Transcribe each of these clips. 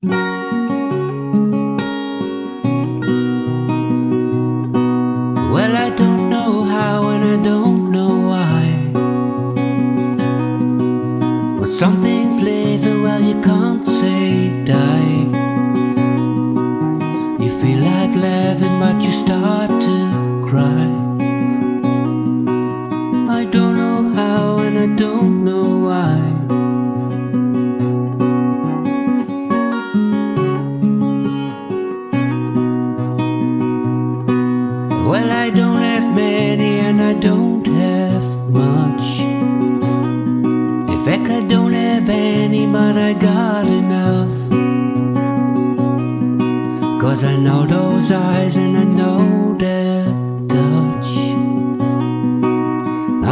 Well, I don't know how and I don't know why. When something's living, well, you can't say die. You feel like laughing, but you start to cry. Don't have much. In fact, I don't have any, but I got enough. Cause I know those eyes and I know that touch.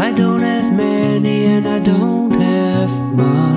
I don't have many and I don't have much.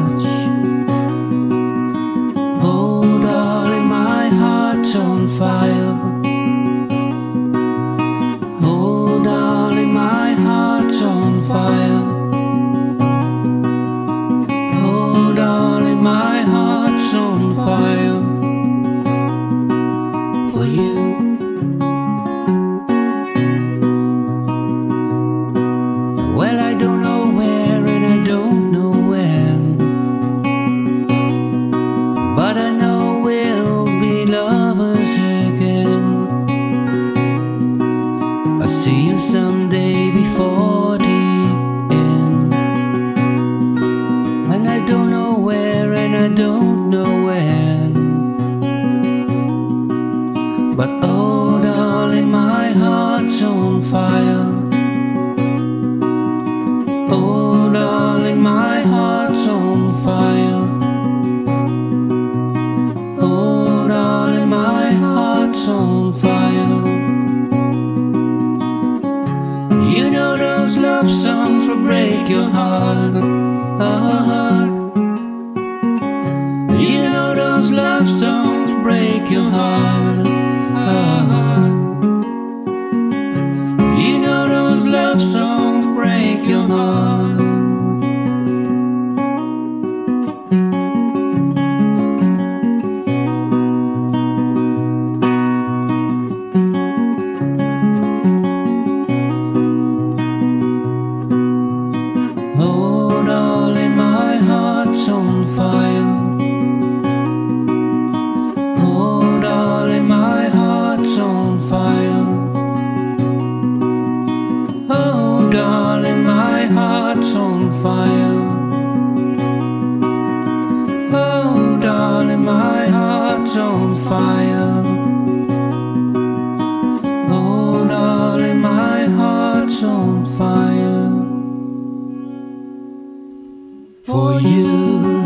But oh, darling, my heart's on fire. Oh, darling, my heart's on fire. Oh, darling, my heart's on fire. You know those love songs will break your heart. heart. You know those love songs break your heart. heart's on fire. Darling, my heart's on fire. For you.